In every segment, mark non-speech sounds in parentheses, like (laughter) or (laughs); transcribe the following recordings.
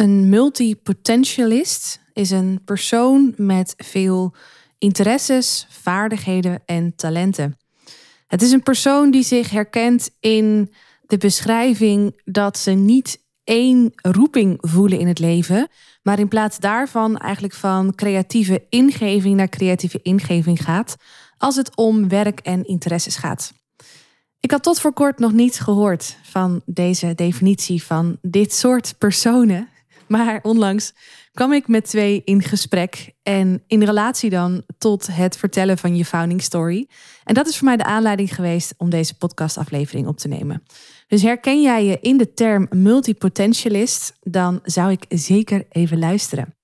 Een multipotentialist is een persoon met veel interesses, vaardigheden en talenten. Het is een persoon die zich herkent in de beschrijving dat ze niet één roeping voelen in het leven, maar in plaats daarvan eigenlijk van creatieve ingeving naar creatieve ingeving gaat als het om werk en interesses gaat. Ik had tot voor kort nog niet gehoord van deze definitie van dit soort personen maar onlangs kwam ik met twee in gesprek. En in relatie dan tot het vertellen van je founding story. En dat is voor mij de aanleiding geweest om deze podcastaflevering op te nemen. Dus herken jij je in de term multipotentialist, dan zou ik zeker even luisteren.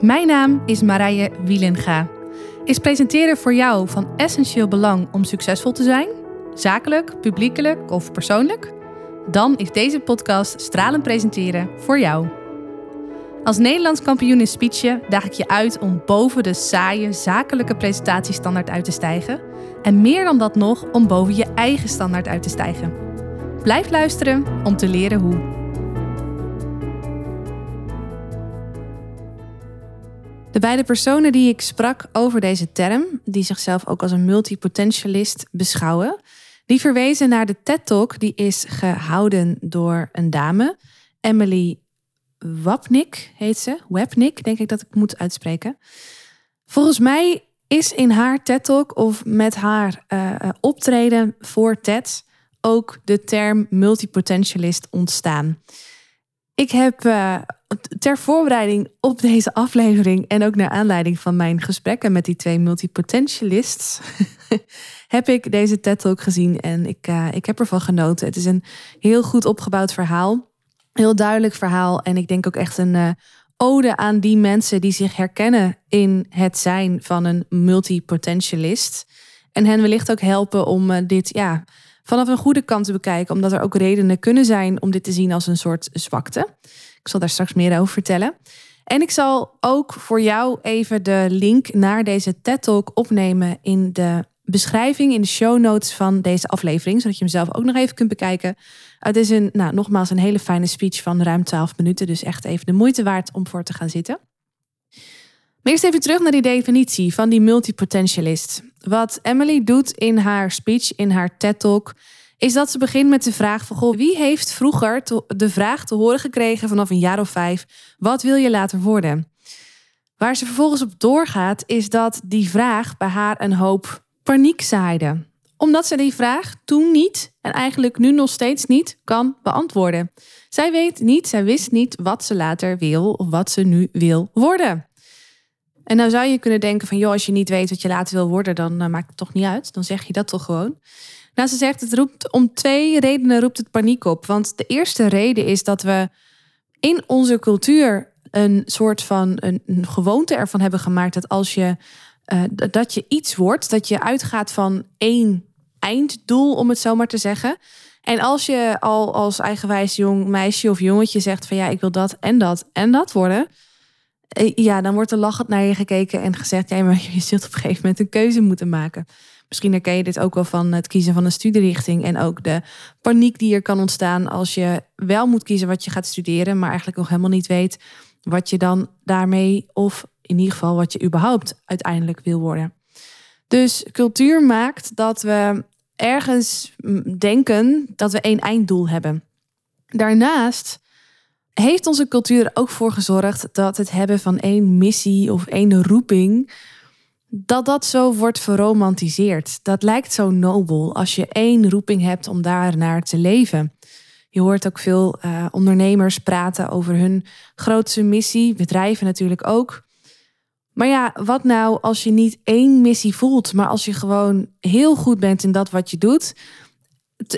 Mijn naam is Marije Wielenga. Is presenteren voor jou van essentieel belang om succesvol te zijn? Zakelijk, publiekelijk of persoonlijk? Dan is deze podcast Stralend Presenteren voor jou. Als Nederlands kampioen in speechen daag ik je uit om boven de saaie zakelijke presentatiestandaard uit te stijgen. En meer dan dat nog, om boven je eigen standaard uit te stijgen. Blijf luisteren om te leren hoe. De beide personen die ik sprak over deze term, die zichzelf ook als een multipotentialist beschouwen, die verwezen naar de TED-talk die is gehouden door een dame, Emily Wapnik heet ze. Wapnik, denk ik dat ik moet uitspreken. Volgens mij is in haar TED-talk of met haar uh, optreden voor TED ook de term multipotentialist ontstaan. Ik heb uh, ter voorbereiding op deze aflevering en ook naar aanleiding van mijn gesprekken met die twee multipotentialists, (laughs) heb ik deze TED Talk gezien en ik, uh, ik heb ervan genoten. Het is een heel goed opgebouwd verhaal, heel duidelijk verhaal en ik denk ook echt een uh, ode aan die mensen die zich herkennen in het zijn van een multipotentialist en hen wellicht ook helpen om dit ja vanaf een goede kant te bekijken, omdat er ook redenen kunnen zijn om dit te zien als een soort zwakte. Ik zal daar straks meer over vertellen. En ik zal ook voor jou even de link naar deze TED Talk opnemen in de beschrijving, in de show notes van deze aflevering, zodat je hem zelf ook nog even kunt bekijken. Het is een, nou, nogmaals een hele fijne speech van ruim 12 minuten, dus echt even de moeite waard om voor te gaan zitten. Maar eerst even terug naar die definitie van die multipotentialist. Wat Emily doet in haar speech, in haar TED Talk, is dat ze begint met de vraag van goh, wie heeft vroeger de vraag te horen gekregen vanaf een jaar of vijf, wat wil je later worden? Waar ze vervolgens op doorgaat, is dat die vraag bij haar een hoop paniek zaaide. Omdat ze die vraag toen niet en eigenlijk nu nog steeds niet kan beantwoorden. Zij weet niet, zij wist niet wat ze later wil of wat ze nu wil worden. En nou zou je kunnen denken van, joh, als je niet weet wat je later wil worden, dan uh, maakt het toch niet uit. Dan zeg je dat toch gewoon. Nou, ze zegt, het roept om twee redenen roept het paniek op. Want de eerste reden is dat we in onze cultuur een soort van een gewoonte ervan hebben gemaakt dat als je uh, dat je iets wordt, dat je uitgaat van één einddoel, om het zo maar te zeggen. En als je al als eigenwijs jong meisje of jongetje zegt van ja, ik wil dat en dat en dat worden, eh, ja, dan wordt er lachend naar je gekeken en gezegd: ja, maar (laughs) je zult op een gegeven moment een keuze moeten maken. Misschien herken je dit ook wel van het kiezen van een studierichting en ook de paniek die er kan ontstaan als je wel moet kiezen wat je gaat studeren, maar eigenlijk nog helemaal niet weet wat je dan daarmee of in ieder geval wat je überhaupt uiteindelijk wil worden. Dus cultuur maakt dat we ergens denken dat we één einddoel hebben. Daarnaast heeft onze cultuur er ook voor gezorgd dat het hebben van één missie of één roeping, dat dat zo wordt verromantiseerd. Dat lijkt zo nobel als je één roeping hebt om daar naar te leven. Je hoort ook veel uh, ondernemers praten over hun grootste missie, bedrijven natuurlijk ook. Maar ja, wat nou als je niet één missie voelt, maar als je gewoon heel goed bent in dat wat je doet,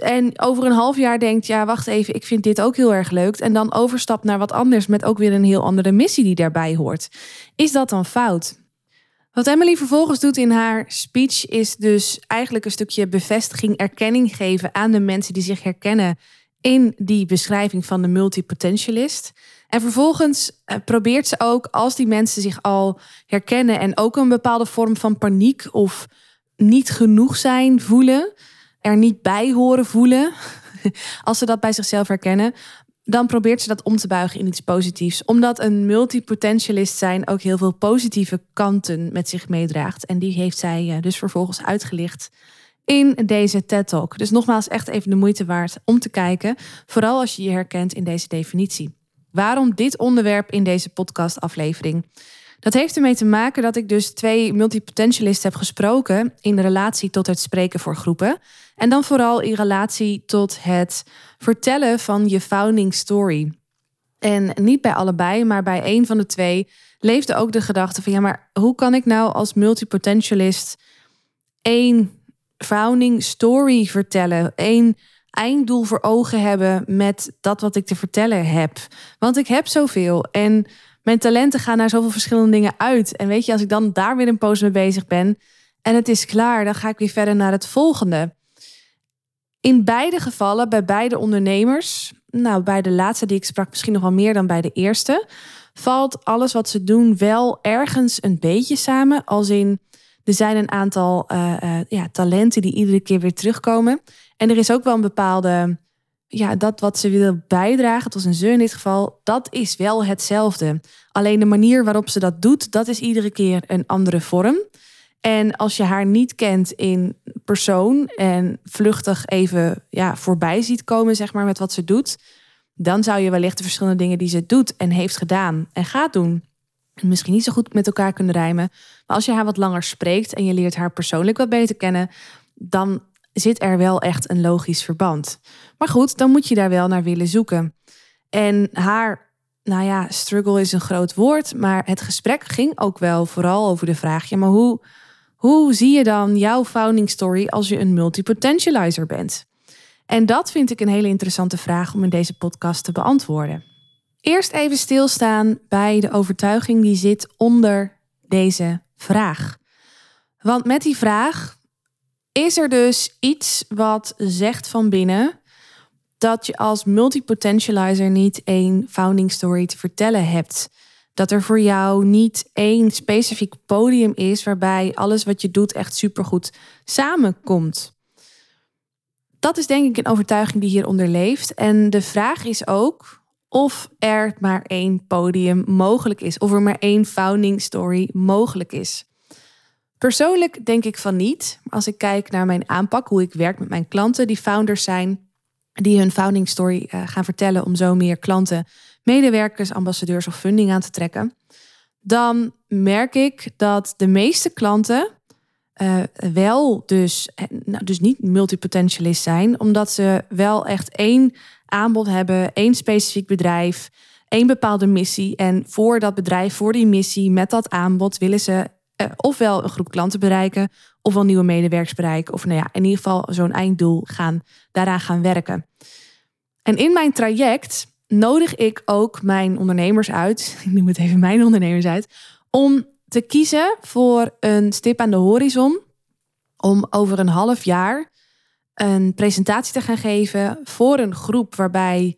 en over een half jaar denkt, ja, wacht even, ik vind dit ook heel erg leuk. En dan overstapt naar wat anders met ook weer een heel andere missie die daarbij hoort. Is dat dan fout? Wat Emily vervolgens doet in haar speech is dus eigenlijk een stukje bevestiging, erkenning geven aan de mensen die zich herkennen in die beschrijving van de multipotentialist. En vervolgens eh, probeert ze ook, als die mensen zich al herkennen en ook een bepaalde vorm van paniek of niet genoeg zijn voelen, er niet bij horen voelen, (laughs) als ze dat bij zichzelf herkennen, dan probeert ze dat om te buigen in iets positiefs. Omdat een multipotentialist zijn ook heel veel positieve kanten met zich meedraagt. En die heeft zij eh, dus vervolgens uitgelicht in deze TED Talk. Dus nogmaals, echt even de moeite waard om te kijken. Vooral als je je herkent in deze definitie. Waarom dit onderwerp in deze podcastaflevering? Dat heeft ermee te maken dat ik dus twee multipotentialisten heb gesproken in relatie tot het spreken voor groepen. En dan vooral in relatie tot het vertellen van je founding story. En niet bij allebei, maar bij één van de twee leefde ook de gedachte van ja, maar hoe kan ik nou als multipotentialist één founding story vertellen, één einddoel voor ogen hebben met dat wat ik te vertellen heb? Want ik heb zoveel en mijn talenten gaan naar zoveel verschillende dingen uit. En weet je, als ik dan daar weer een poos mee bezig ben en het is klaar, dan ga ik weer verder naar het volgende. In beide gevallen, bij beide ondernemers, nou bij de laatste die ik sprak misschien nog wel meer dan bij de eerste, valt alles wat ze doen wel ergens een beetje samen. Als in, er zijn een aantal uh, ja, talenten die iedere keer weer terugkomen. En er is ook wel een bepaalde, ja, dat wat ze willen bijdragen, het was een ze in dit geval, dat is wel hetzelfde. Alleen de manier waarop ze dat doet, dat is iedere keer een andere vorm. En als je haar niet kent in persoon en vluchtig even ja, voorbij ziet komen, zeg maar, met wat ze doet, dan zou je wellicht de verschillende dingen die ze doet en heeft gedaan en gaat doen, misschien niet zo goed met elkaar kunnen rijmen. Maar als je haar wat langer spreekt en je leert haar persoonlijk wat beter kennen, dan zit er wel echt een logisch verband. Maar goed, dan moet je daar wel naar willen zoeken. En haar, nou ja, struggle is een groot woord, maar het gesprek ging ook wel vooral over de vraag: ja, maar hoe hoe zie je dan jouw founding story als je een multipotentializer bent? En dat vind ik een hele interessante vraag om in deze podcast te beantwoorden. Eerst even stilstaan bij de overtuiging die zit onder deze vraag. Want met die vraag is er dus iets wat zegt van binnen dat je als multipotentializer niet één founding story te vertellen hebt dat er voor jou niet één specifiek podium is waarbij alles wat je doet echt supergoed samenkomt. Dat is denk ik een overtuiging die hieronder leeft. En de vraag is ook of er maar één podium mogelijk is, of er maar één founding story mogelijk is. Persoonlijk denk ik van niet. Als ik kijk naar mijn aanpak, hoe ik werk met mijn klanten die founders zijn, die hun founding story eh, gaan vertellen om zo meer klanten medewerkers, ambassadeurs of funding aan te trekken, dan merk ik dat de meeste klanten uh, wel dus, eh, nou, dus niet multipotentialist zijn, omdat ze wel echt één aanbod hebben, één specifiek bedrijf, één bepaalde missie. En voor dat bedrijf, voor die missie, met dat aanbod willen ze uh, ofwel een groep klanten bereiken, ofwel nieuwe medewerkers bereiken, of nou ja, in ieder geval zo'n einddoel gaan, daaraan gaan werken. En in mijn traject nodig ik ook mijn ondernemers uit, (laughs) ik noem het even mijn ondernemers uit, om te kiezen voor een stip aan de horizon. Om over een half jaar een presentatie te gaan geven voor een groep waarbij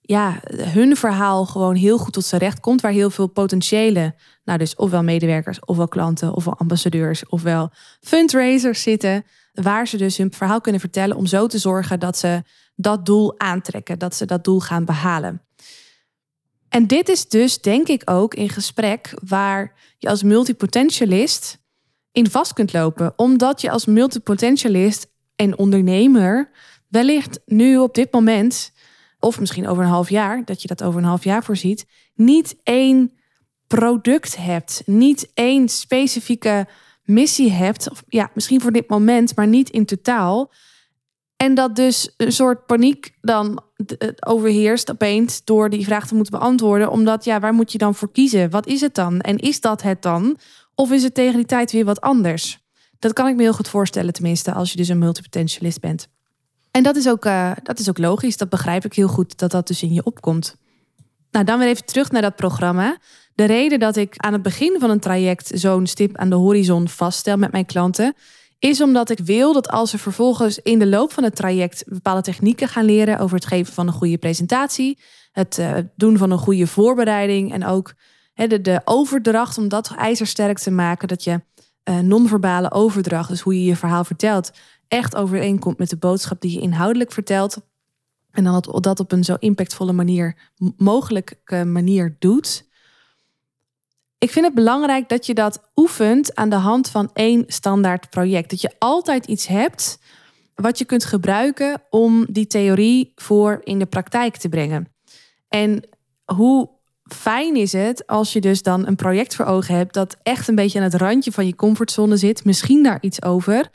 ja, hun verhaal gewoon heel goed tot zijn recht komt. Waar heel veel potentiële, nou dus ofwel medewerkers, ofwel klanten, ofwel ambassadeurs, ofwel fundraisers zitten. Waar ze dus hun verhaal kunnen vertellen om zo te zorgen dat ze dat doel aantrekken, dat ze dat doel gaan behalen. En dit is dus, denk ik, ook in gesprek waar je als multipotentialist in vast kunt lopen, omdat je als multipotentialist en ondernemer wellicht nu op dit moment, of misschien over een half jaar, dat je dat over een half jaar voorziet, niet één product hebt, niet één specifieke missie hebt, of ja, misschien voor dit moment, maar niet in totaal. En dat dus een soort paniek dan overheerst opeens door die vraag te moeten beantwoorden. Omdat ja, waar moet je dan voor kiezen? Wat is het dan? En is dat het dan? Of is het tegen die tijd weer wat anders? Dat kan ik me heel goed voorstellen, tenminste, als je dus een multipotentialist bent. En dat is ook, uh, dat is ook logisch. Dat begrijp ik heel goed dat dat dus in je opkomt. Nou, dan weer even terug naar dat programma. De reden dat ik aan het begin van een traject zo'n stip aan de horizon vaststel met mijn klanten, is omdat ik wil dat als ze vervolgens in de loop van het traject bepaalde technieken gaan leren over het geven van een goede presentatie, het uh, doen van een goede voorbereiding en ook de, overdracht om dat ijzersterk te maken, dat je uh, non-verbale overdracht, dus hoe je je verhaal vertelt, echt overeenkomt met de boodschap die je inhoudelijk vertelt. En dan dat, dat op een zo impactvolle manier, mogelijke manier doet. Ik vind het belangrijk dat je dat oefent aan de hand van één standaard project. Dat je altijd iets hebt wat je kunt gebruiken om die theorie voor in de praktijk te brengen. En hoe fijn is het als je dus dan een project voor ogen hebt dat echt een beetje aan het randje van je comfortzone zit, misschien daar iets over,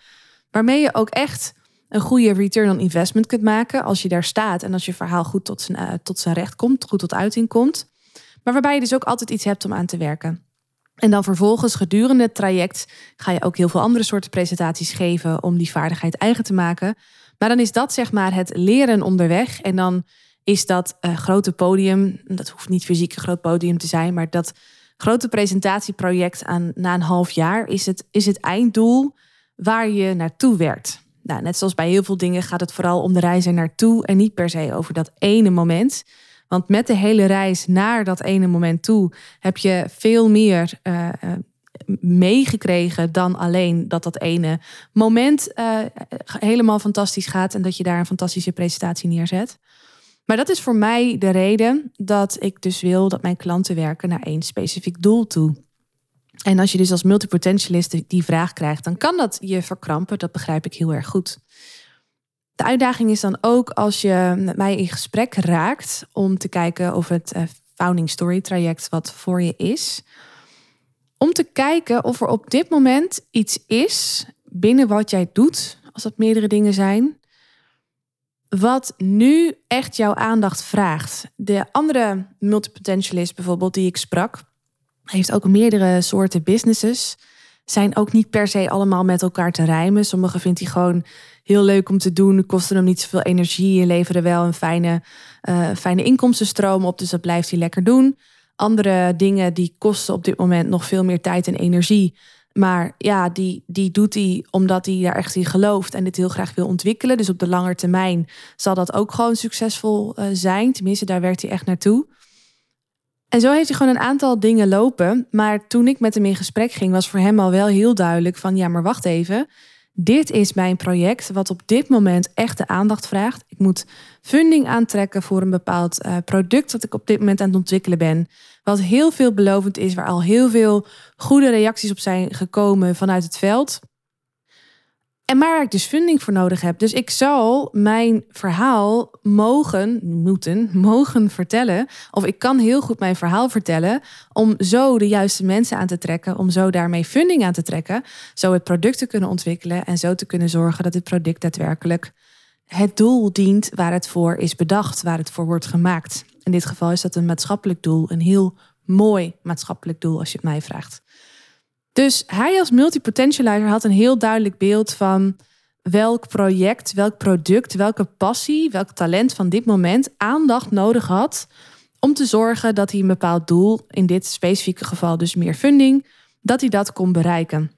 waarmee je ook echt een goede return on investment kunt maken als je daar staat en als je verhaal goed tot zijn, uh, tot zijn recht komt, goed tot uiting komt. Maar waarbij je dus ook altijd iets hebt om aan te werken. En dan vervolgens gedurende het traject ga je ook heel veel andere soorten presentaties geven om die vaardigheid eigen te maken. Maar dan is dat zeg maar het leren onderweg. En dan is dat uh, grote podium, dat hoeft niet fysiek een groot podium te zijn, maar dat grote presentatieproject aan, na een half jaar is het, is het einddoel waar je naartoe werkt. Nou, net zoals bij heel veel dingen gaat het vooral om de reis naartoe en niet per se over dat ene moment. Want met de hele reis naar dat ene moment toe heb je veel meer uh, meegekregen dan alleen dat dat ene moment uh, helemaal fantastisch gaat en dat je daar een fantastische presentatie neerzet. Maar dat is voor mij de reden dat ik dus wil dat mijn klanten werken naar één specifiek doel toe. En als je dus als multipotentialist die vraag krijgt, dan kan dat je verkrampen. Dat begrijp ik heel erg goed. De uitdaging is dan ook als je met mij in gesprek raakt om te kijken of het eh, founding story traject wat voor je is. Om te kijken of er op dit moment iets is binnen wat jij doet, als dat meerdere dingen zijn, wat nu echt jouw aandacht vraagt. De andere multipotentialist bijvoorbeeld die ik sprak, heeft ook meerdere soorten businesses. Zijn ook niet per se allemaal met elkaar te rijmen. Sommige vindt hij gewoon heel leuk om te doen. Kosten hem niet zoveel energie. En leveren wel een fijne, uh, fijne inkomstenstroom op. Dus dat blijft hij lekker doen. Andere dingen die kosten op dit moment nog veel meer tijd en energie. Maar ja, die, die doet hij omdat hij daar echt in gelooft en dit heel graag wil ontwikkelen. Dus op de lange termijn zal dat ook gewoon succesvol uh, zijn. Tenminste, daar werkt hij echt naartoe. En zo heeft hij gewoon een aantal dingen lopen. Maar toen ik met hem in gesprek ging, was voor hem al wel heel duidelijk van ja, maar wacht even. Dit is mijn project wat op dit moment echt de aandacht vraagt. Ik moet funding aantrekken voor een bepaald uh, product dat ik op dit moment aan het ontwikkelen ben. Wat heel veelbelovend is, waar al heel veel goede reacties op zijn gekomen vanuit het veld. En waar ik dus funding voor nodig heb. Dus ik zal mijn verhaal mogen, moeten, mogen vertellen. Of ik kan heel goed mijn verhaal vertellen. Om zo de juiste mensen aan te trekken. Om zo daarmee funding aan te trekken. Zo het product te kunnen ontwikkelen. En zo te kunnen zorgen dat het product daadwerkelijk het doel dient waar het voor is bedacht. Waar het voor wordt gemaakt. In dit geval is dat een maatschappelijk doel. Een heel mooi maatschappelijk doel als je het mij vraagt. Dus hij als multipotentializer had een heel duidelijk beeld van welk project, welk product, welke passie, welk talent van dit moment aandacht nodig had om te zorgen dat hij een bepaald doel, in dit specifieke geval dus meer funding, dat hij dat kon bereiken.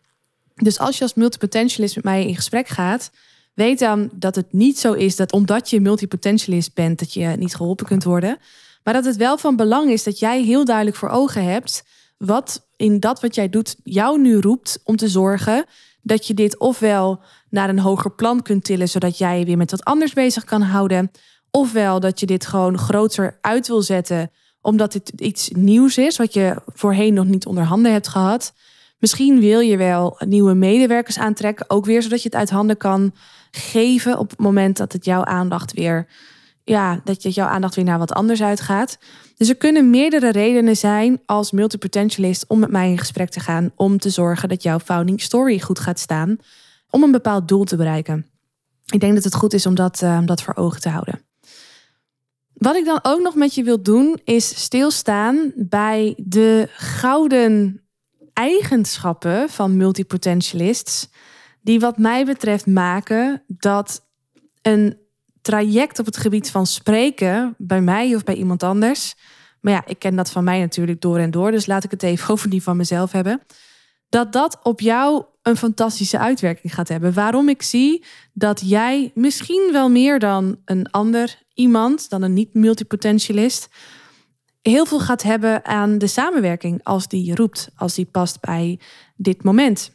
Dus als je als multipotentialist met mij in gesprek gaat, weet dan dat het niet zo is dat omdat je multipotentialist bent, dat je niet geholpen kunt worden. Maar dat het wel van belang is dat jij heel duidelijk voor ogen hebt wat in dat wat jij doet jou nu roept om te zorgen dat je dit ofwel naar een hoger plan kunt tillen, zodat jij je weer met wat anders bezig kan houden. Ofwel dat je dit gewoon groter uit wil zetten, omdat dit iets nieuws is, wat je voorheen nog niet onder handen hebt gehad. Misschien wil je wel nieuwe medewerkers aantrekken, ook weer zodat je het uit handen kan geven op het moment dat het jouw aandacht weer, ja, dat je jouw aandacht weer naar wat anders uitgaat. Dus er kunnen meerdere redenen zijn als multipotentialist om met mij in gesprek te gaan om te zorgen dat jouw founding story goed gaat staan om een bepaald doel te bereiken. Ik denk dat het goed is om dat, uh, dat voor ogen te houden. Wat ik dan ook nog met je wil doen, is stilstaan bij de gouden eigenschappen van multipotentialists, die wat mij betreft maken dat een traject op het gebied van spreken bij mij of bij iemand anders. Maar ja, ik ken dat van mij natuurlijk door en door. Dus laat ik het even (laughs) over die van mezelf hebben. Dat dat op jou een fantastische uitwerking gaat hebben. Waarom ik zie dat jij misschien wel meer dan een ander iemand, dan een niet-multipotentialist, heel veel gaat hebben aan de samenwerking als die roept, als die past bij dit moment.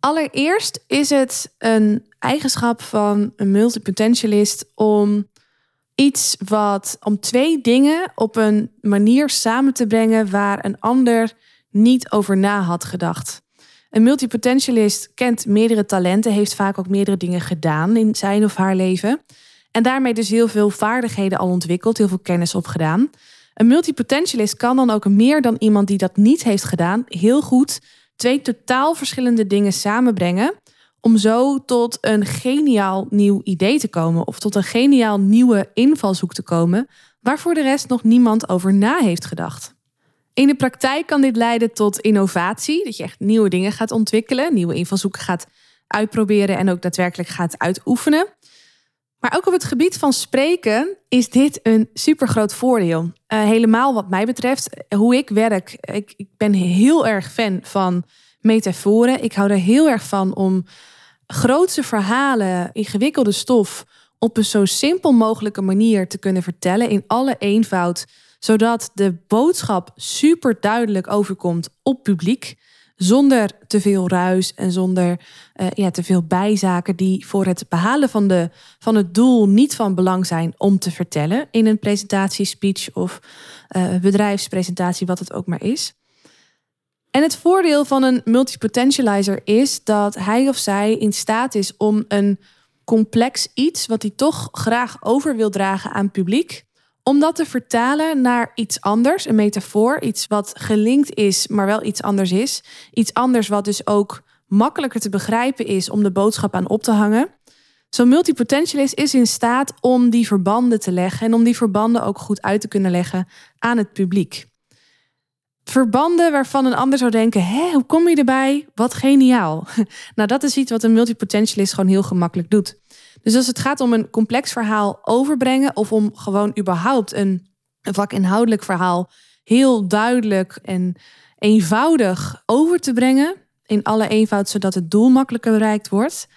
Allereerst is het een eigenschap van een multipotentialist om iets wat om twee dingen op een manier samen te brengen waar een ander niet over na had gedacht. Een multipotentialist kent meerdere talenten, heeft vaak ook meerdere dingen gedaan in zijn of haar leven. En daarmee dus heel veel vaardigheden al ontwikkeld, heel veel kennis opgedaan. Een multipotentialist kan dan ook meer dan iemand die dat niet heeft gedaan, heel goed twee totaal verschillende dingen samenbrengen. Om zo tot een geniaal nieuw idee te komen. Of tot een geniaal nieuwe invalshoek te komen. Waar voor de rest nog niemand over na heeft gedacht. In de praktijk kan dit leiden tot innovatie. Dat je echt nieuwe dingen gaat ontwikkelen. Nieuwe invalshoeken gaat uitproberen. En ook daadwerkelijk gaat uitoefenen. Maar ook op het gebied van spreken is dit een super groot voordeel. Uh, helemaal wat mij betreft, hoe ik werk. Ik, ik ben heel erg fan van metaforen. Ik hou er heel erg van om grootse verhalen, ingewikkelde stof op een zo simpel mogelijke manier te kunnen vertellen in alle eenvoud, zodat de boodschap super duidelijk overkomt op publiek. Zonder te veel ruis en zonder uh, ja, te veel bijzaken die voor het behalen van, de, van het doel niet van belang zijn om te vertellen in een presentatie, speech of uh, bedrijfspresentatie, wat het ook maar is. En het voordeel van een multipotentializer is dat hij of zij in staat is om een complex iets, wat hij toch graag over wil dragen aan publiek, om dat te vertalen naar iets anders, een metafoor, iets wat gelinkt is, maar wel iets anders is. Iets anders wat dus ook makkelijker te begrijpen is om de boodschap aan op te hangen. Zo'n multipotentialist is in staat om die verbanden te leggen en om die verbanden ook goed uit te kunnen leggen aan het publiek. Verbanden waarvan een ander zou denken: hé, hoe kom je erbij? Wat geniaal. (laughs) nou, dat is iets wat een multipotentialist gewoon heel gemakkelijk doet. Dus als het gaat om een complex verhaal overbrengen of om gewoon überhaupt een, vakinhoudelijk verhaal heel duidelijk en eenvoudig over te brengen, in alle eenvoud, zodat het doel makkelijker bereikt wordt,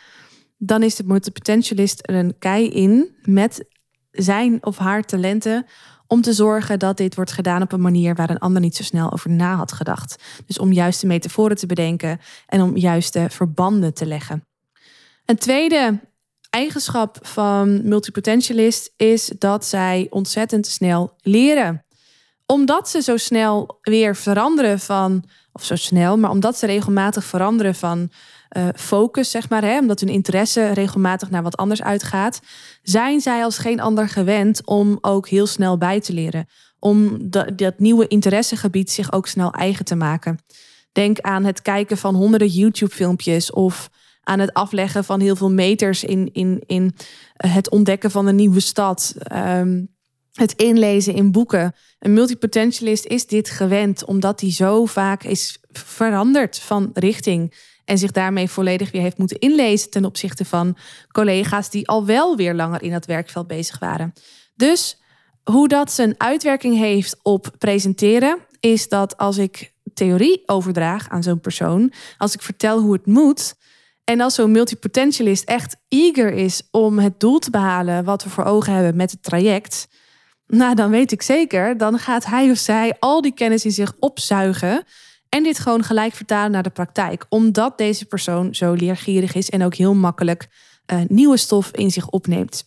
dan is de multipotentialist er een kei in met zijn of haar talenten om te zorgen dat dit wordt gedaan op een manier waar een ander niet zo snel over na had gedacht. Dus om juiste metaforen te bedenken en om juiste verbanden te leggen. Een tweede eigenschap van multipotentialist is dat zij ontzettend snel leren. Omdat ze zo snel weer veranderen van, of zo snel, maar omdat ze regelmatig veranderen van uh, focus, zeg maar, hè, omdat hun interesse regelmatig naar wat anders uitgaat, zijn zij als geen ander gewend om ook heel snel bij te leren. Om dat, dat nieuwe interessegebied zich ook snel eigen te maken. Denk aan het kijken van honderden YouTube-filmpjes of aan het afleggen van heel veel meters in, in, in eh, het ontdekken van een nieuwe stad. Ehm, het inlezen in boeken. Een multipotentialist is dit gewend, omdat hij zo vaak is veranderd van richting. En zich daarmee volledig weer heeft moeten inlezen ten opzichte van collega's die al wel weer langer in dat werkveld bezig waren. Dus hoe dat zijn uitwerking heeft op presenteren, is dat als ik theorie overdraag aan zo'n persoon, als ik vertel hoe het moet, en als zo'n multipotentialist echt eager is om het doel te behalen wat we voor ogen hebben met het traject, nou dan weet ik zeker, dan gaat hij of zij al die kennis in zich opzuigen en dit gewoon gelijk vertalen naar de praktijk, omdat deze persoon zo leergierig is en ook heel makkelijk uh, nieuwe stof in zich opneemt.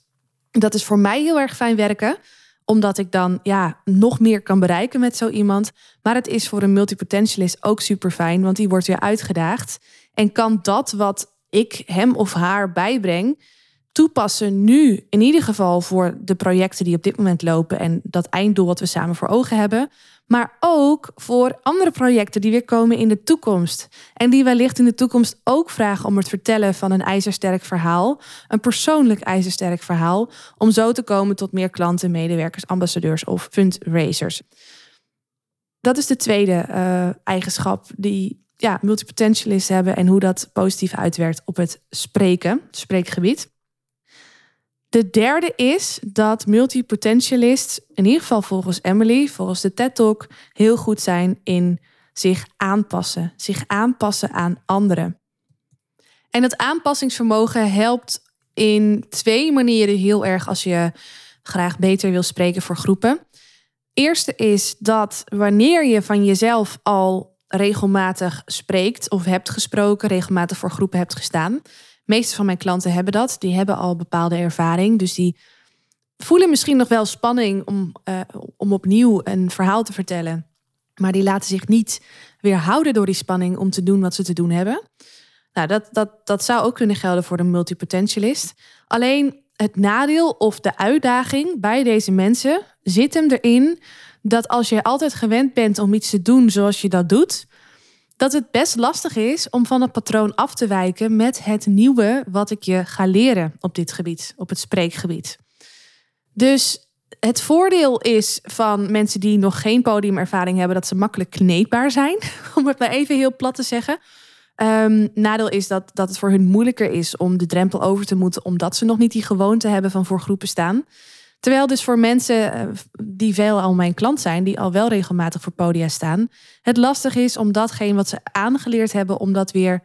Dat is voor mij heel erg fijn werken, omdat ik dan ja, nog meer kan bereiken met zo iemand. Maar het is voor een multipotentialist ook super fijn, want die wordt weer uitgedaagd en kan dat wat ik hem of haar bijbreng, toepassen nu, in ieder geval voor de projecten die op dit moment lopen en dat einddoel wat we samen voor ogen hebben, maar ook voor andere projecten die weer komen in de toekomst. En die wellicht in de toekomst ook vragen om het vertellen van een ijzersterk verhaal, een persoonlijk ijzersterk verhaal, om zo te komen tot meer klanten, medewerkers, ambassadeurs of fundraisers. Dat is de tweede uh, eigenschap die ja, multipotentialists hebben en hoe dat positief uitwerkt op het spreken, het spreekgebied. De derde is dat multipotentialists, in ieder geval volgens Emily, volgens de TED Talk, heel goed zijn in zich aanpassen. Zich aanpassen aan anderen. En dat aanpassingsvermogen helpt in twee manieren heel erg als je graag beter wil spreken voor groepen. Eerste is dat wanneer je van jezelf al regelmatig spreekt of hebt gesproken, regelmatig voor groepen hebt gestaan. Meeste van mijn klanten hebben dat. Die hebben al bepaalde ervaring. Dus die voelen misschien nog wel spanning om, uh, om opnieuw een verhaal te vertellen. Maar die laten zich niet weerhouden door die spanning om te doen wat ze te doen hebben. Nou, dat, dat, dat zou ook kunnen gelden voor de multipotentialist. Alleen het nadeel of de uitdaging bij deze mensen zit hem erin dat als je altijd gewend bent om iets te doen zoals je dat doet, dat het best lastig is om van het patroon af te wijken met het nieuwe wat ik je ga leren op dit gebied, op het spreekgebied. Dus het voordeel is van mensen die nog geen podiumervaring hebben, dat ze makkelijk kneedbaar zijn, (laughs) om het maar even heel plat te zeggen. Um, nadeel is dat, dat het voor hun moeilijker is om de drempel over te moeten, omdat ze nog niet die gewoonte hebben van voor groepen staan. Terwijl dus voor mensen eh, die veel al mijn klant zijn, die al wel regelmatig voor podia staan, het lastig is om datgene wat ze aangeleerd hebben, om dat weer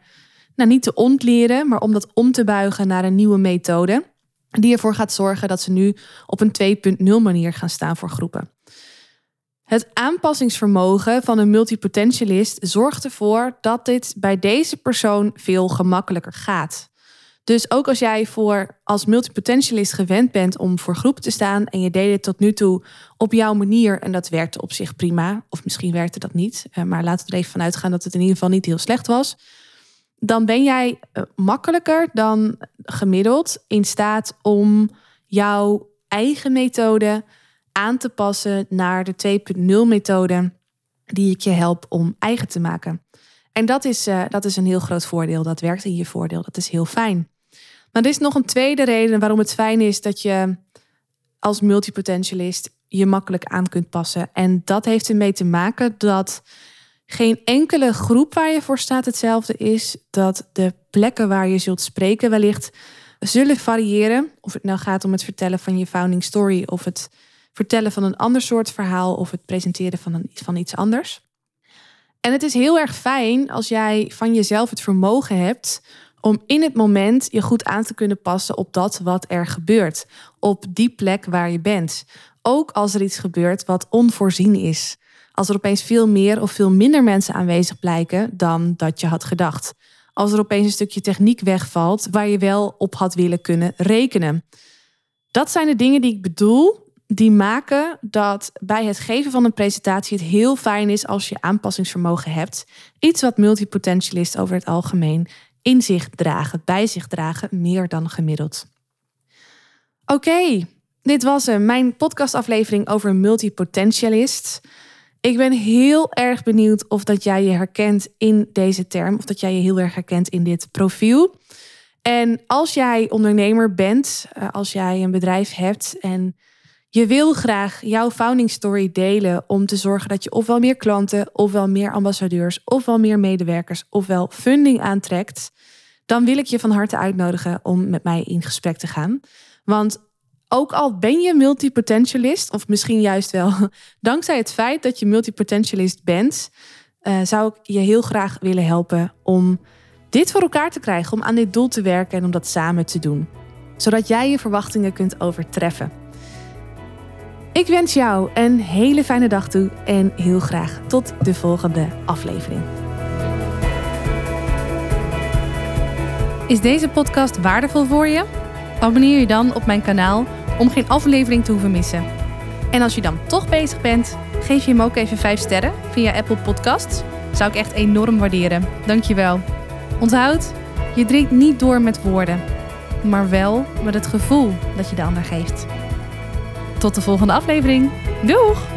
nou, niet te ontleren, maar om dat om te buigen naar een nieuwe methode. Die ervoor gaat zorgen dat ze nu op een 2.0 manier gaan staan voor groepen. Het aanpassingsvermogen van een multipotentialist zorgt ervoor dat dit bij deze persoon veel gemakkelijker gaat. Dus ook als jij voor als multipotentialist gewend bent om voor groepen te staan en je deed het tot nu toe op jouw manier en dat werkte op zich prima, of misschien werkte dat niet, eh, maar laten we er even vanuit gaan dat het in ieder geval niet heel slecht was, dan ben jij eh, makkelijker dan gemiddeld in staat om jouw eigen methode aan te passen naar de 2.0 methode die ik je help om eigen te maken. En dat is, uh, dat is een heel groot voordeel. Dat werkt in je voordeel. Dat is heel fijn. Maar er is nog een tweede reden waarom het fijn is dat je als multipotentialist je makkelijk aan kunt passen. En dat heeft ermee te maken dat geen enkele groep waar je voor staat hetzelfde is. Dat de plekken waar je zult spreken wellicht zullen variëren. Of het nou gaat om het vertellen van je founding story of het vertellen van een ander soort verhaal of het presenteren van, van iets anders. En het is heel erg fijn als jij van jezelf het vermogen hebt om in het moment je goed aan te kunnen passen op dat wat er gebeurt, op die plek waar je bent. Ook als er iets gebeurt wat onvoorzien is. Als er opeens veel meer of veel minder mensen aanwezig blijken dan dat je had gedacht. Als er opeens een stukje techniek wegvalt waar je wel op had willen kunnen rekenen. Dat zijn de dingen die ik bedoel die maken dat bij het geven van een presentatie het heel fijn is als je aanpassingsvermogen hebt. Iets wat multipotentialisten over het algemeen in zich dragen, bij zich dragen, meer dan gemiddeld. Oké, dit was hem, mijn podcastaflevering over multipotentialist. Ik ben heel erg benieuwd of dat jij je herkent in deze term, of dat jij je heel erg herkent in dit profiel. En als jij ondernemer bent, eh, als jij een bedrijf hebt en je wil graag jouw founding story delen om te zorgen dat je ofwel meer klanten, ofwel meer ambassadeurs, ofwel meer medewerkers, ofwel funding aantrekt, dan wil ik je van harte uitnodigen om met mij in gesprek te gaan. Want ook al ben je multipotentialist, of misschien juist wel (laughs) dankzij het feit dat je multipotentialist bent, uh, zou ik je heel graag willen helpen om dit voor elkaar te krijgen, om aan dit doel te werken en om dat samen te doen. Zodat jij je verwachtingen kunt overtreffen. Ik wens jou een hele fijne dag toe en heel graag tot de volgende aflevering. Is deze podcast waardevol voor je? Abonneer je dan op mijn kanaal om geen aflevering te hoeven missen. En als je dan toch bezig bent, geef je hem ook even 5 sterren via Apple Podcasts. Zou ik echt enorm waarderen. Dankjewel. Onthoud, je drinkt niet door met woorden, maar wel met het gevoel dat je de ander geeft. Tot de volgende aflevering. Doeg!